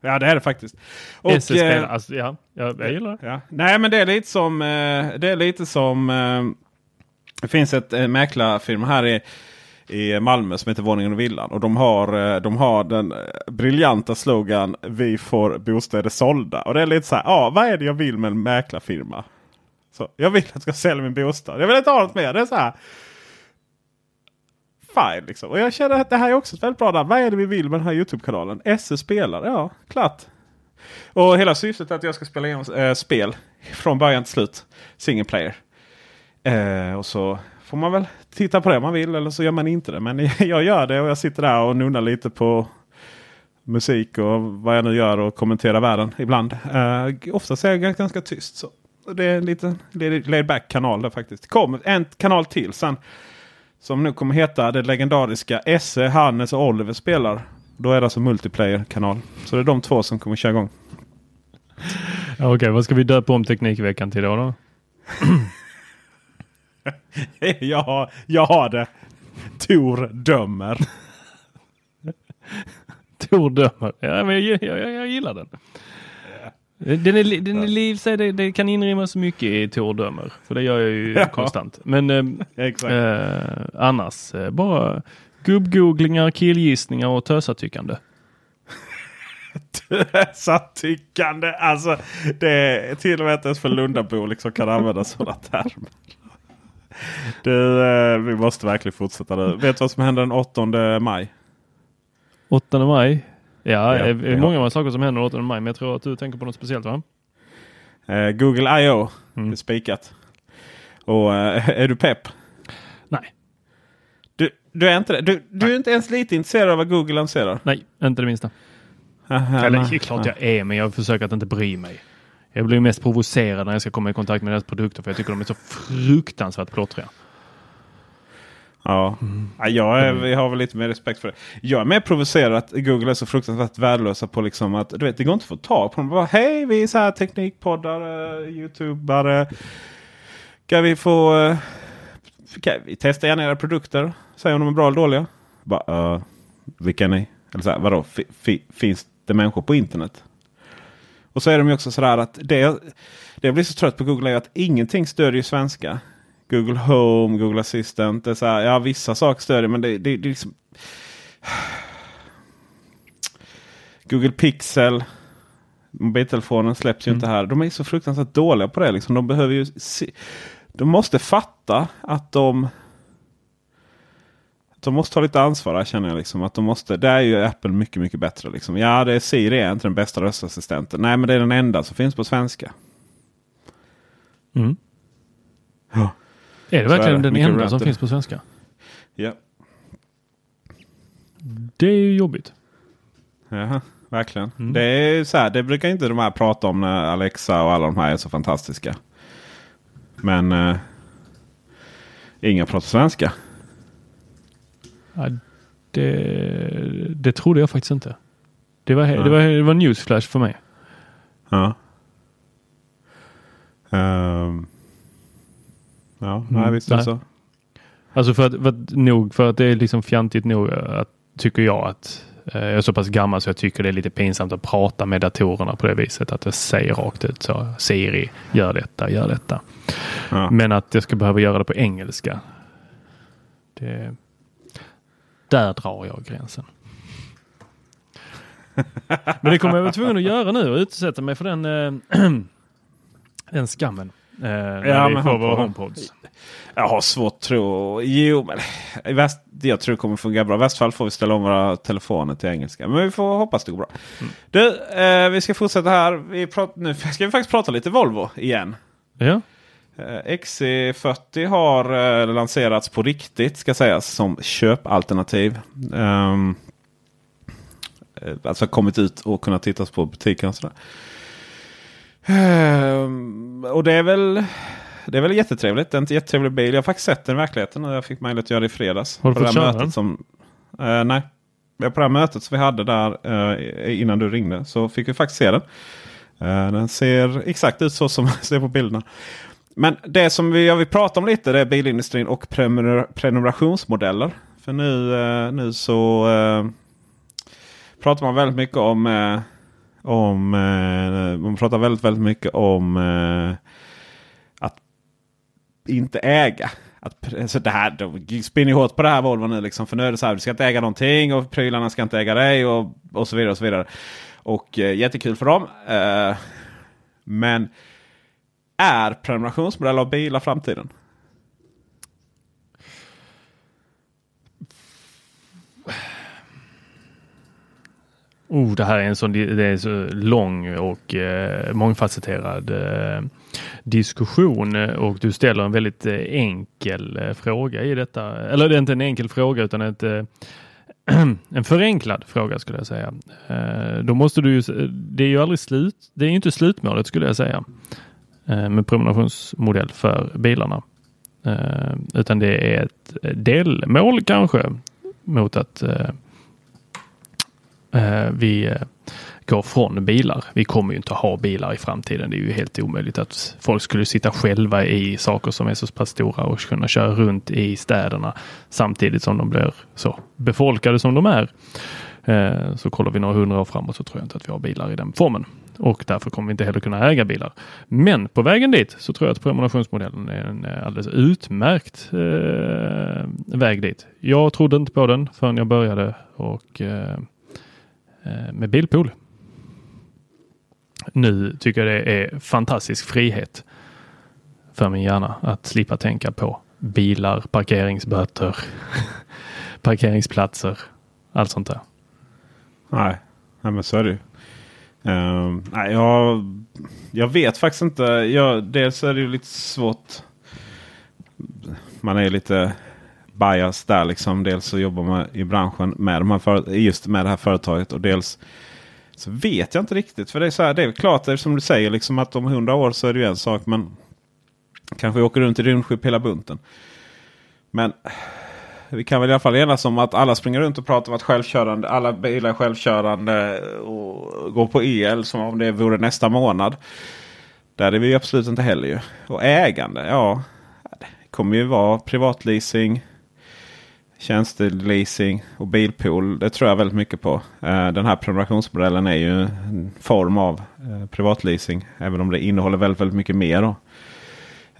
Ja det är det faktiskt. Och, SE spelar, eh, alltså, ja, jag, jag gillar det. Ja. Nej men det är lite som, eh, det är lite som eh, det finns ett eh, mäklarfirma här i, i Malmö som heter Våningen och Villan. Och de har, eh, de har den eh, briljanta slogan Vi får bostäder sålda. Och det är lite så här, ja vad är det jag vill med en mäklarfirma? Så, jag vill att jag ska sälja min bostad. Jag vill inte ha något mer. Det är så här. Fine liksom. Och jag känner att det här är också ett väldigt bra namn. Vad är det vi vill med den här Youtube-kanalen? SE spelar. Ja, klart. Och hela syftet är att jag ska spela igenom äh, spel från början till slut. Single player. Äh, och så får man väl titta på det om man vill eller så gör man inte det. Men jag gör det och jag sitter där och nunnar lite på musik och vad jag nu gör och kommenterar världen ibland. Eh, oftast är jag ganska tyst. Så det är en liten laid back kanal där faktiskt. Kom en kanal till sen. Som nu kommer heta det legendariska Esse, Hannes och Oliver spelar. Då är det alltså multiplayer-kanal. Så det är de två som kommer köra igång. Okej, vad ska vi döpa om Teknikveckan till då? då? jag, har, jag har det. Tor dömer. Tor dömer. Ja, men jag, jag, jag, jag gillar den. Den är, den är liv, så det, det kan inrymmas mycket i Tor dömer. För det gör jag ju Ja. konstant. Men Exakt. eh, annars eh, bara gubbgooglingar, killgissningar och tösatyckande. Sattyckande. Alltså, det är till och med inte ens för Lundabo liksom kan använda sådana termer. Du, eh, vi måste verkligen fortsätta nu. Vet du vad som händer den 8 maj? 8 maj. Ja, Ja, det är ja. många saker som händer den 8 maj. Men jag tror att du tänker på något speciellt va? Eh, Google I.O. Mm. är spikat. Och eh, är du pepp? Nej. Du, du är inte det? Du, du är inte ens lite intresserad av vad Google lanserar? Nej, inte det minsta. Aha, Eller nej. det är klart jag är, men jag försöker att inte bry mig. Jag blir mest provocerad när jag ska komma i kontakt med deras produkter för jag tycker de är så fruktansvärt plottriga. Ja, ja jag, är, vi har väl lite mer respekt för det. Jag är mer provocerad att Google är så fruktansvärt värdelösa på liksom att du vet, det går inte att få tag på dem. Bara, Hej, vi är så här teknikpoddare, youtubare. Kan vi få... eh, Kan vi testa gärna era produkter? Säg om de är bra eller dåliga. Bara, uh, vilka är ni? Eller så här, vadå, fi, fi, finns det människor på internet? Och så är de ju också sådär att det, det jag blir så trött på Google är att ingenting stödjer svenska. Google Home, Google Assistant. Det är så här, ja, vissa saker stödjer men det, det, det är liksom... Google Pixel. Mobiltelefonen släpps ju inte här. De är så fruktansvärt dåliga på det. Liksom. De behöver ju se, De måste fatta att de... De måste ta lite ansvar där känner jag. Liksom. Att de måste, där är ju Apple mycket, mycket bättre. Liksom. Ja, det är Siri är inte den bästa röstassistenten. Nej, men det är den enda som finns på svenska. Mm. Ja. Är det verkligen är det. den enda som ranted. finns på svenska? Ja. Det är ju jobbigt. Jaha, verkligen. Mm. Det, är så här, det brukar inte de här prata om när Alexa och alla de här är så fantastiska. Men eh, inga pratar svenska. Ja, det, det trodde jag faktiskt inte. Det var, Nej. det var, det var newsflash för mig. Ja. Ehm. ja, nej, visst är det nej. så. Alltså för att, för att, nog för att det är liksom fjantigt nog att, tycker jag att eh, jag är så pass gammal så jag tycker det är lite pinsamt att prata med datorerna på det viset. Att det säger rakt ut så. Siri, gör detta, gör detta. Ja. Men att jag ska behöva göra det på engelska. Det, där drar jag gränsen. Men det kommer jag vara tvungen att göra nu och utsätta mig för den, eh, den skammen. När vi men får våra homepods. Jag har svårt att tro. Jo, men i väst, jag tror det kommer fungera bra. I värsta fall får vi ställa om våra telefoner till engelska. Men vi får hoppas det går bra. Du, eh, vi ska fortsätta här. Vi prat, nu ska vi faktiskt prata lite Volvo igen. Ja. Eh, XC40 har eh, lanserats på riktigt ska sägas som köpalternativ. Um, alltså kommit ut och kunnat tittas på butiken och. Ehm, och det är väl det är väl jättetrevligt. Det är en jättetrevlig bil. Jag har faktiskt sett den i verkligheten och jag fick möjlighet att göra det i fredags. Har du på fått det här köra den? mötet som, eh, Nej. På det här mötet som vi hade där eh, innan du ringde så fick vi faktiskt se den. Eh, den ser exakt ut så som man ser på bilderna. Men det som vi, jag vill prata om lite det är bilindustrin och prenumerationsmodeller. För nu, eh, nu så eh, pratar man väldigt mycket om eh, om eh, man pratar väldigt, väldigt mycket om eh, att inte äga. Att, alltså det här, de spinner hårt på det här Volvo nu. Liksom, för nu är det så här, du ska inte äga någonting och prylarna ska inte äga dig och, och så vidare. Och så vidare. Och eh, jättekul för dem. Men är prenumerationsmodell av bilar framtiden? Oh, det här är en sån det är så lång och eh, mångfacetterad eh, diskussion eh, och du ställer en väldigt eh, enkel eh, fråga i detta. Eller det är inte en enkel fråga utan ett, eh, en förenklad fråga skulle jag säga. Eh, då måste du ju, det är ju aldrig slut. Det är ju inte slutmålet skulle jag säga Eh, med prenumerationsmodell för bilarna. Eh, utan det är ett delmål kanske mot att eh, vi går från bilar. Vi kommer ju inte ha bilar i framtiden. Det är ju helt omöjligt att folk skulle sitta själva i saker som är så pass stora och kunna köra runt i städerna samtidigt som de blir så befolkade som de är. Så kollar vi några hundra år framåt så tror jag inte att vi har bilar i den formen och därför kommer vi inte heller kunna äga bilar. Men på vägen dit så tror jag att prenumerationsmodellen är en alldeles utmärkt eh, väg dit. Jag trodde inte på den förrän jag började och eh, eh med bilpool. Nu tycker jag det är fantastisk frihet för min hjärna att slippa tänka på bilar, parkeringsböter, parkeringsplatser, allt sånt där. Nej, nej men så är det ju. Uh, nej, jag, jag vet faktiskt inte. Jag, dels är det ju lite svårt. Man är lite bias där. Liksom. Dels så jobbar man i branschen med, de här just med det här företaget. Och dels så vet jag inte riktigt. För det är, så här, det är klart, det är som du säger, liksom att om hundra år så är det ju en sak. Men kanske åker runt i rymdskepp hela bunten. Men vi kan väl i alla fall enas om att alla springer runt och pratar om att självkörande, alla bilar är självkörande och går på el som om det vore nästa månad. Där är vi absolut inte heller ju. Och ägande, ja. Det kommer ju vara privatleasing tjänsteleasing och bilpool. Det tror jag väldigt mycket på. Eh, den här prenumerationsmodellen är ju en form av eh, privatleasing. Även om det innehåller väldigt, väldigt mycket mer. Då.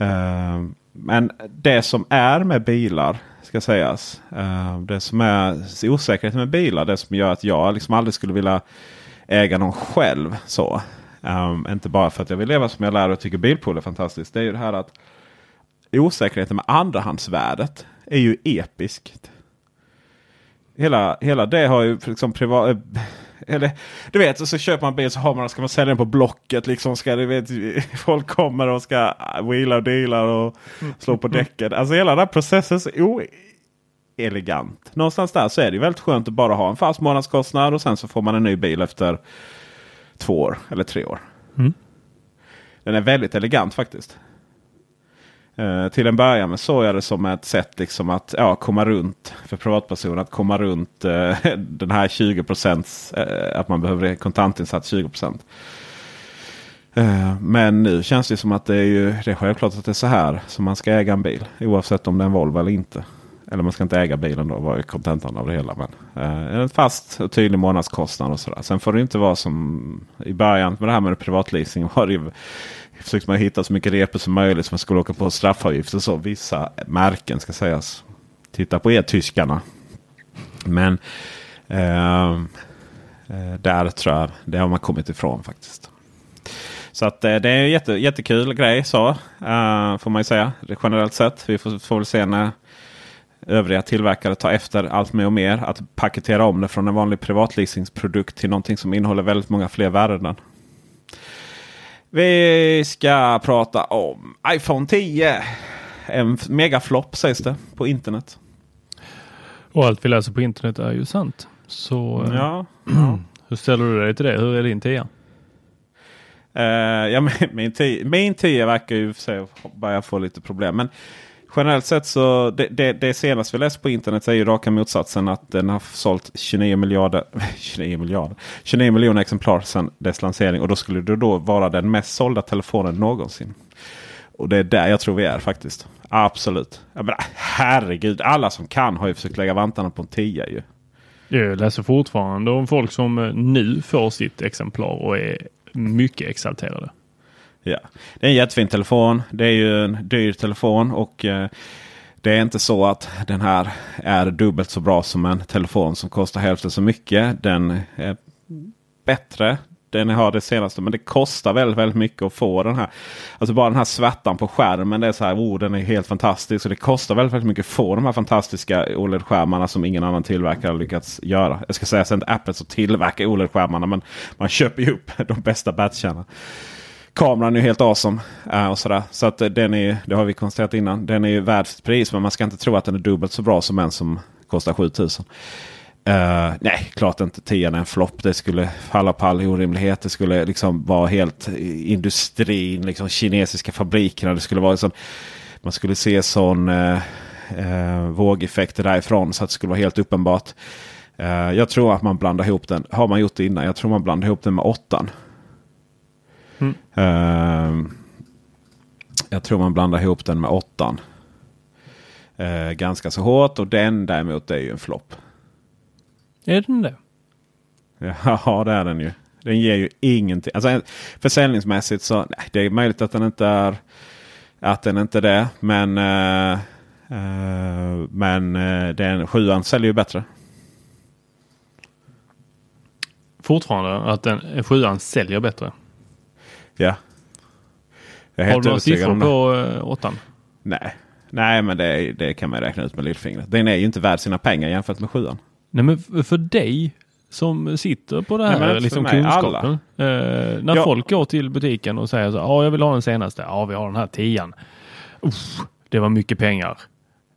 Eh, men det som är med bilar ska sägas. Eh, det som är osäkerheten med bilar. Det som gör att jag liksom aldrig skulle vilja äga någon själv. så. Um, inte bara för att jag vill leva som jag lär och tycker bilpool är fantastiskt. Det är ju det här att osäkerheten med andrahandsvärdet är ju episkt. Hela, hela det har ju liksom privat... Eh, eller, du vet, så köper man bil så har man, ska man sälja den på Blocket. Liksom ska, du vet, folk kommer och ska wheela och deala och slå på däcken. Alltså hela den här processen är elegant. Någonstans där så är det väldigt skönt att bara ha en fast månadskostnad och sen så får man en ny bil efter två år eller tre år. Mm. Den är väldigt elegant faktiskt. Eh, till en början såg jag det som ett sätt liksom att ja, komma runt för privatpersoner. Att komma runt eh, den här 20 procents. Eh, att man behöver kontantinsats 20 procent. Eh, men nu känns det som att det är, ju, det är självklart att det är så här som man ska äga en bil. Oavsett om det är en Volvo eller inte. Eller man ska inte äga bilen då, var kontentan av det hela. Men eh, en fast och tydlig månadskostnad och sådär. Sen får det inte vara som i början med det här med privatleasing. Var det försökte man hitta så mycket repor som möjligt så man skulle åka på straffavgifter. Så vissa märken ska sägas. Titta på er tyskarna. Men ehm, eh, där tror jag det har man kommit ifrån faktiskt. Så att eh, det är en jätte, jättekul grej så. Uh, får man ju säga generellt sett. Vi får, får väl se när övriga tillverkare tar efter allt mer och mer. Att paketera om det från en vanlig privatleasingsprodukt till någonting som innehåller väldigt många fler värden. Vi ska prata om iPhone 10. En megaflopp sägs det på internet. Och allt vi läser på internet är ju sant. Så eh, ja, ja. hur ställer du dig till det? Hur är din 10? Uh, ja, min, 10, min 10 verkar ju börja få lite problem. Men generellt sett så det, det, det senaste vi läst på internet är ju raka motsatsen. Att den har sålt 29 miljarder, 29 miljarder, 29 miljoner exemplar sedan dess lansering. Och då skulle det då vara den mest sålda telefonen någonsin. Och det är där jag tror vi är faktiskt. Absolut. Jag menar, herregud, alla som kan har ju försökt lägga vantarna på en tia ju. Jag läser fortfarande om folk som eh, nu får sitt exemplar och är mycket exalterade. Ja. Det är en jättefin telefon. Det är ju en dyr telefon och eh, det är inte så att den här är dubbelt så bra som en telefon som kostar hälften så mycket. Den är bättre. Den har det senaste men det kostar väldigt, väldigt mycket att få den här. Alltså bara den här svärtan på skärmen. Det är så här, oh, den är helt fantastisk. Och det kostar väldigt, väldigt mycket att få de här fantastiska OLED-skärmarna som ingen annan tillverkare har lyckats göra. Jag ska säga att det är inte Apple som tillverkar OLED-skärmarna men man köper ju upp de bästa batcharna. Kameran är helt awesome. Uh, och sådär. Så att eh, den är, det har vi konstaterat innan. Den är ju värd sitt pris men man ska inte tro att den är dubbelt så bra som en som kostar 7000. Uh, eh, nej, klart inte 10 är en flopp. Det skulle falla på all orimlighet. Det skulle liksom vara helt industrin, liksom kinesiska fabrikerna. Det skulle vara sån, man skulle se sån uh, uh, vågeffekter därifrån så att det skulle vara helt uppenbart. Uh, jag tror att man blandar ihop den. Har man gjort det innan? Jag tror man blandar ihop den med åttan. Mm. Uh, jag tror man blandar ihop den med åttan. Uh, ganska så hårt och den däremot är ju en flopp. Är den det? Ja, det är den ju. Den ger ju ingenting. Alltså, försäljningsmässigt så nej, det är möjligt att den inte är att den inte är det. Men, uh, uh, men uh, den sjuan säljer ju bättre. Fortfarande att den sjuan säljer bättre? Ja. Har du några siffror på uh, åttan? Nej. Nej, men det, det kan man räkna ut med lillfingret. Den är ju inte värd sina pengar jämfört med sjuan. Nej, men för dig som sitter på det här Nej, liksom mig, kunskapen. Eh, när Ja. folk går till butiken och säger så ja, jag vill ha den senaste. Ja, vi har den här tian. Uff, det var mycket pengar.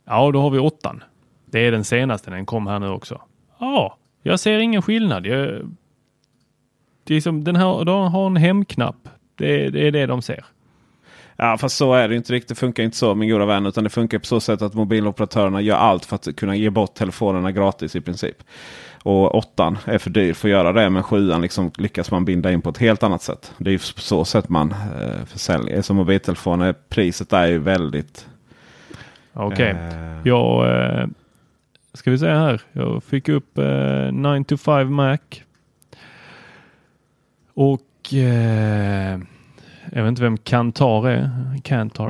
Ja, då har vi åttan. Det är den senaste. Den kom här nu också. Ja, jag ser ingen skillnad. Jag, det är som den här, de har en hemknapp. Det, är- det är det de ser. Ja, fast så är det inte riktigt. Det funkar inte så min goda vän. Utan det funkar på så sätt att mobiloperatörerna gör allt för att kunna ge bort telefonerna gratis i princip. Och åttan är för dyr för att göra det. Men sjuan liksom lyckas man binda in på ett helt annat sätt. Det är ju på så sätt man eh, försäljer. Som mobiltelefoner, priset är ju väldigt... Okej, Eh. jag eh, ska vi se här. Jag fick upp eh, 9 to 5 Mac. Och eh, jag vet inte vem Kantar är. Kantar.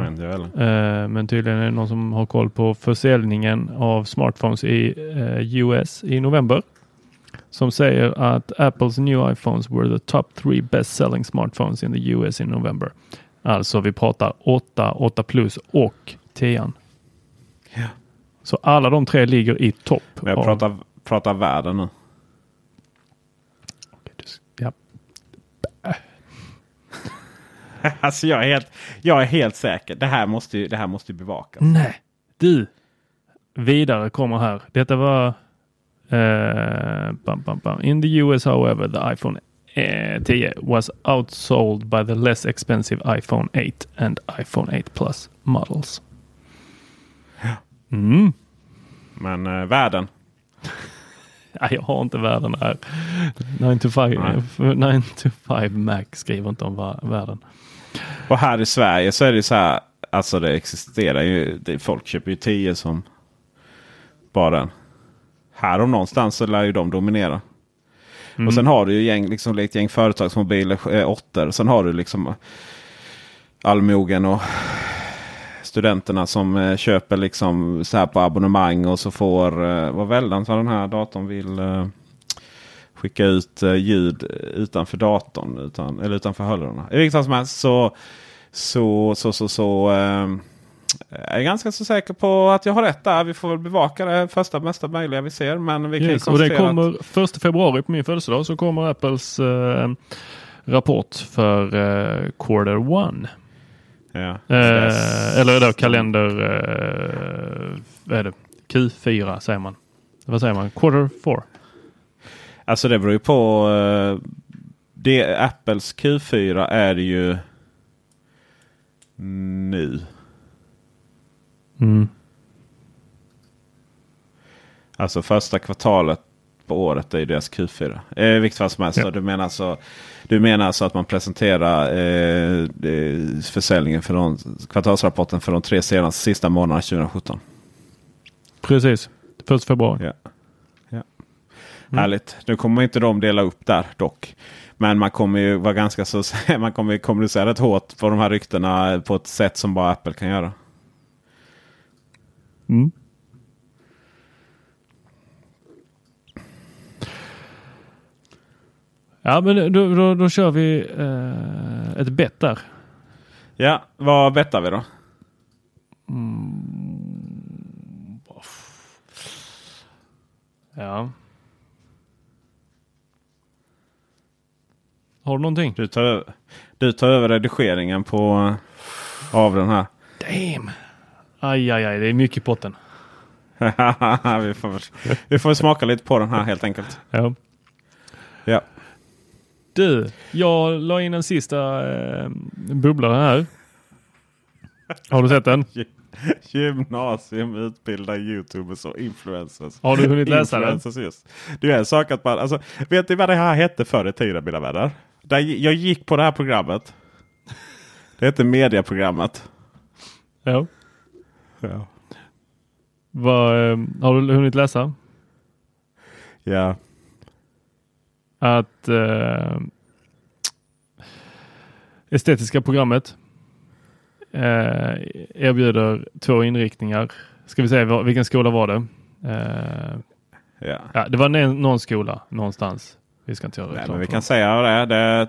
Eh, men tydligen är det någon som har koll på försäljningen av smartphones i eh, US i november. Som säger att Apples new iPhones were the top three best selling smartphones in the US in November. Alltså vi pratar 8, 8 plus och 10. Ja. Så alla de tre ligger i topp. Men jag av- pratar, pratar världen nu. Ja. alltså jag är, helt, jag är helt säker. Det här måste ju, det här måste ju bevakas. Nej, du. Vidare kommer här. Detta var eh, bam, bam, bam. In the US however the iPhone eh, 10 was outsold by the less expensive iPhone 8 and iPhone 8 Plus models. Mm. Men eh, världen. Nej, jag har inte världen här. 9 to 5, 9 to 5 Mac skriver inte om världen. Och här i Sverige så är det så här. Alltså det existerar ju. Det, folk köper ju 10 som bara den. Här om någonstans så lär ju de dominera. Och sen har du ju gäng, liksom, ett gäng företagsmobiler, eh, åttor. Sen har du liksom allmogen och studenterna som eh, köper liksom så här på abonnemang och så får eh, vad väldans vad den här datorn vill skicka ut eh, ljud utanför datorn. Utan, eller utanför hörlurarna. I vilket fall som helst så, så, så, så, så eh, jag är ganska så säker på att jag har rätt där. Vi får väl bevaka det första mesta möjliga vi ser. Men vi kan Yes, och det kommer att, första februari på min födelsedag så kommer Apples eh, rapport för eh, quarter one. ja, Eh, eller då kalender, eh, vad är det? Q4 säger man. Vad säger man? Quarter four. Alltså det beror ju på. eh, det, Apples Q4 är ju nu. Mm. Alltså första kvartalet på året är ju deras Q4. Eh, vilket fall som helst. Ja. Du, menar alltså, du menar alltså att man presenterar eh, eh, försäljningen för de, kvartalsrapporten för de tre senaste sista månaderna 2017. Precis. Första februari. Ja. Ja. Härligt. Nu kommer inte de dela upp där dock. Men man kommer ju vara ganska så man kommer ju kommunicera rätt hårt på de här ryktena på ett sätt som bara Apple kan göra. Mm. Ja, men då, då, då kör vi eh, ett bett där. Ja, vad bettar vi då? Mm. Ja. Har du någonting? Du tar, du tar över redigeringen på, av den här. Damn! Aj, aj, aj. Det är mycket i potten. vi, får, vi får smaka lite på den här helt enkelt. Ja. Ja. Du, jag la in en sista eh, bubblare här. Har du sett den? Gymnasium utbildar Youtubers och influencers. Har du hunnit läsa den? Just. Det är en sak att man, alltså, vet ni vad det här hette förr i tiden mina vänner? Där jag gick på det här programmet. Det hette Mediaprogrammet. Ja. ja. Vad, eh, har du hunnit läsa? Ja. Att eh, estetiska programmet eh, erbjuder två inriktningar. Ska vi säga vilken skola var det? Eh, ja. ja. Det var någon skola någonstans. Vi ska inte göra Nej, men Vi kan säga det. Det är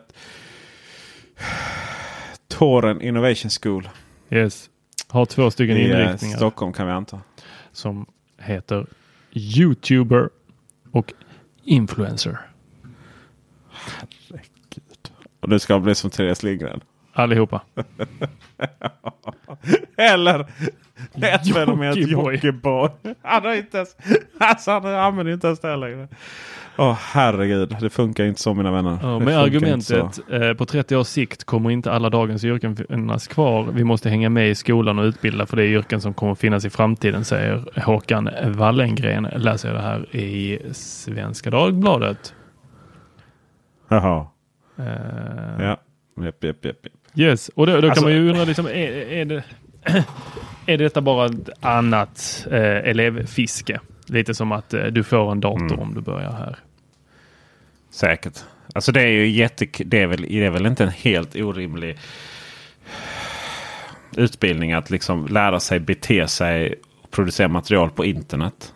Toren Innovation School. Yes. Har två stycken I inriktningar. Stockholm kan vi anta. Som heter Youtuber och Influencer. Herregud. Och du ska bli som Therese Lindgren. Allihopa. Eller ett fenomen Jockiboi. Han har inte ens, alltså han använder inte ens det längre. Åh herregud, det funkar inte så mina vänner. Ja, med argumentet eh, på 30 års sikt kommer inte alla dagens yrken finnas kvar. Vi måste hänga med i skolan och utbilda för det är yrken som kommer finnas i framtiden, säger Håkan Wallengren. Läser jag det här i Svenska Dagbladet. Jaha. Eh, Ja. Japp, japp, japp, japp. Yes, och då, då Alltså- kan man ju undra, liksom, är, är, det, är detta bara ett annat eh, elevfiske? Lite som att eh, du får en dator Mm. om du börjar här. Säkert. Alltså det är ju jätte, det är väl, det är väl inte en helt orimlig utbildning att liksom lära sig bete sig och producera material på internet.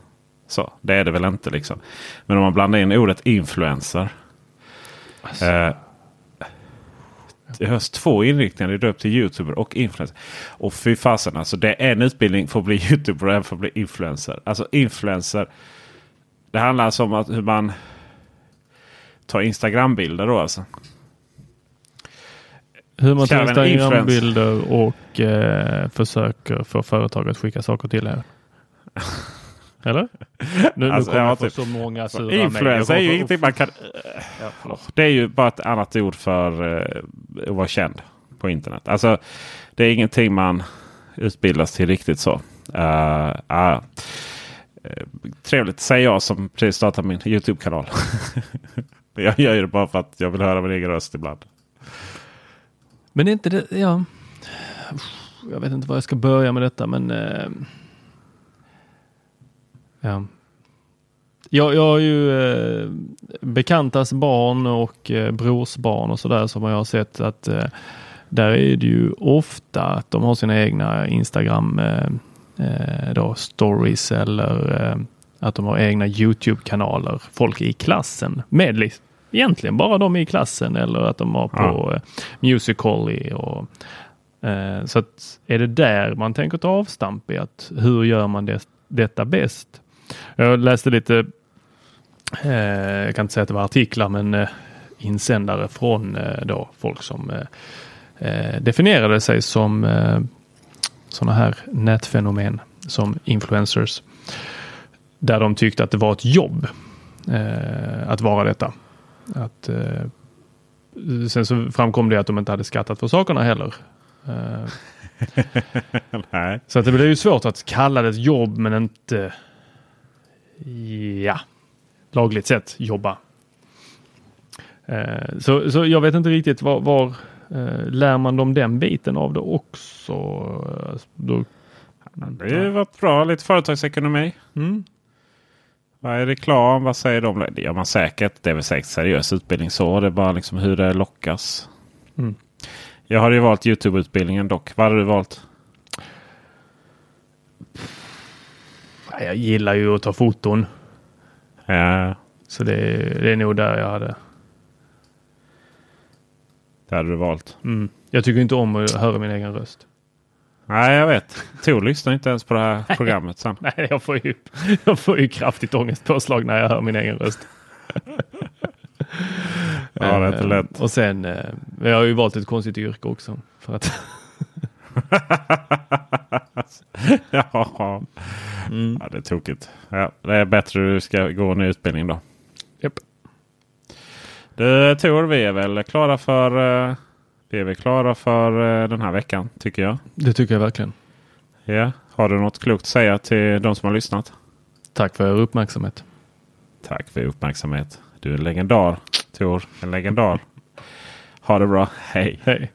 Så, det är det väl inte liksom. Men om man blandar in ordet influencer. Eh, det hörs två inriktningar. Det är upp till youtuber och influencer. Och fy fasen alltså. Det är en utbildning för att bli youtuber och en för att bli influencer. Alltså influencer. Det handlar alltså om att hur man tar Instagram-bilder då alltså. Hur man tar Instagram-bilder och eh, försöker få företag att skicka saker till er. Eller? Nu, Alltså, nu kommer ja, typ. så många sura Influencer är ju ingenting man kan... Ja. Det är ju bara ett annat ord för eh, att vara känd på internet. Alltså, det är ingenting man utbildas till riktigt så. Uh, uh, trevligt säger jag som precis startat min Youtube-kanal. jag gör ju det bara för att jag vill höra min egen röst ibland. Men är inte det, ja. Jag vet inte var jag ska börja med detta men eh, ja. Jag, jag har ju eh, bekantas barn och eh, brors barn och sådär som jag har sett att eh, där är det ju ofta att de har sina egna Instagram eh, eh, då, stories eller eh, att de har egna Youtube-kanaler. Folk i klassen med li- egentligen bara de i klassen eller att de har på eh, Musical.ly och så att är det där man tänker ta avstamp i att hur gör man det, detta bäst? Jag läste lite, eh, jag kan inte säga att det var artiklar, men eh, insändare från eh, då folk som eh, eh, definierade sig som eh, sådana här nätfenomen som influencers. Där de tyckte att det var ett jobb att vara detta. Att, sen så framkom det att de inte hade skattat för sakerna heller. Så att det blir ju svårt att kalla det ett jobb men inte ja, lagligt sett jobba. Eh, så, så jag vet inte riktigt var, var eh, lär man dem den biten av det också? Eh, Då, Det varit bra. Lite företagsekonomi. mm. Vad är reklam? Vad säger de? Det gör man säkert. Det är väl säkert seriös utbildning så. Det är bara liksom hur det lockas. Mm. Jag har ju valt Youtube-utbildningen dock. Vad har du valt? Jag gillar ju att ta foton. Ja, Så det, det är nog där jag hade. det hade du valt. Mm. Jag tycker inte om att höra min egen röst. Nej, jag vet. Tor lyssnar inte ens på det här programmet sen. Nej, jag får ju, jag får ju kraftigt ångestpåslag när jag hör min egen röst. Ja, det är inte Eh, lätt. Och sen, eh, jag har ju valt ett konstigt yrke också. För att, ja. ja, det är tokigt. Ja, det är bättre du ska gå en utbildning då. Japp. Du Tor, vi är väl klara för, eh, vi är väl klara för eh, den här veckan tycker jag. det tycker jag verkligen. Ja. Har du något klokt att säga till de som har lyssnat? Tack för er uppmärksamhet. Tack för uppmärksamhet. Du är en legendar Tor. En legendar. Ha det bra. Hej. Hej.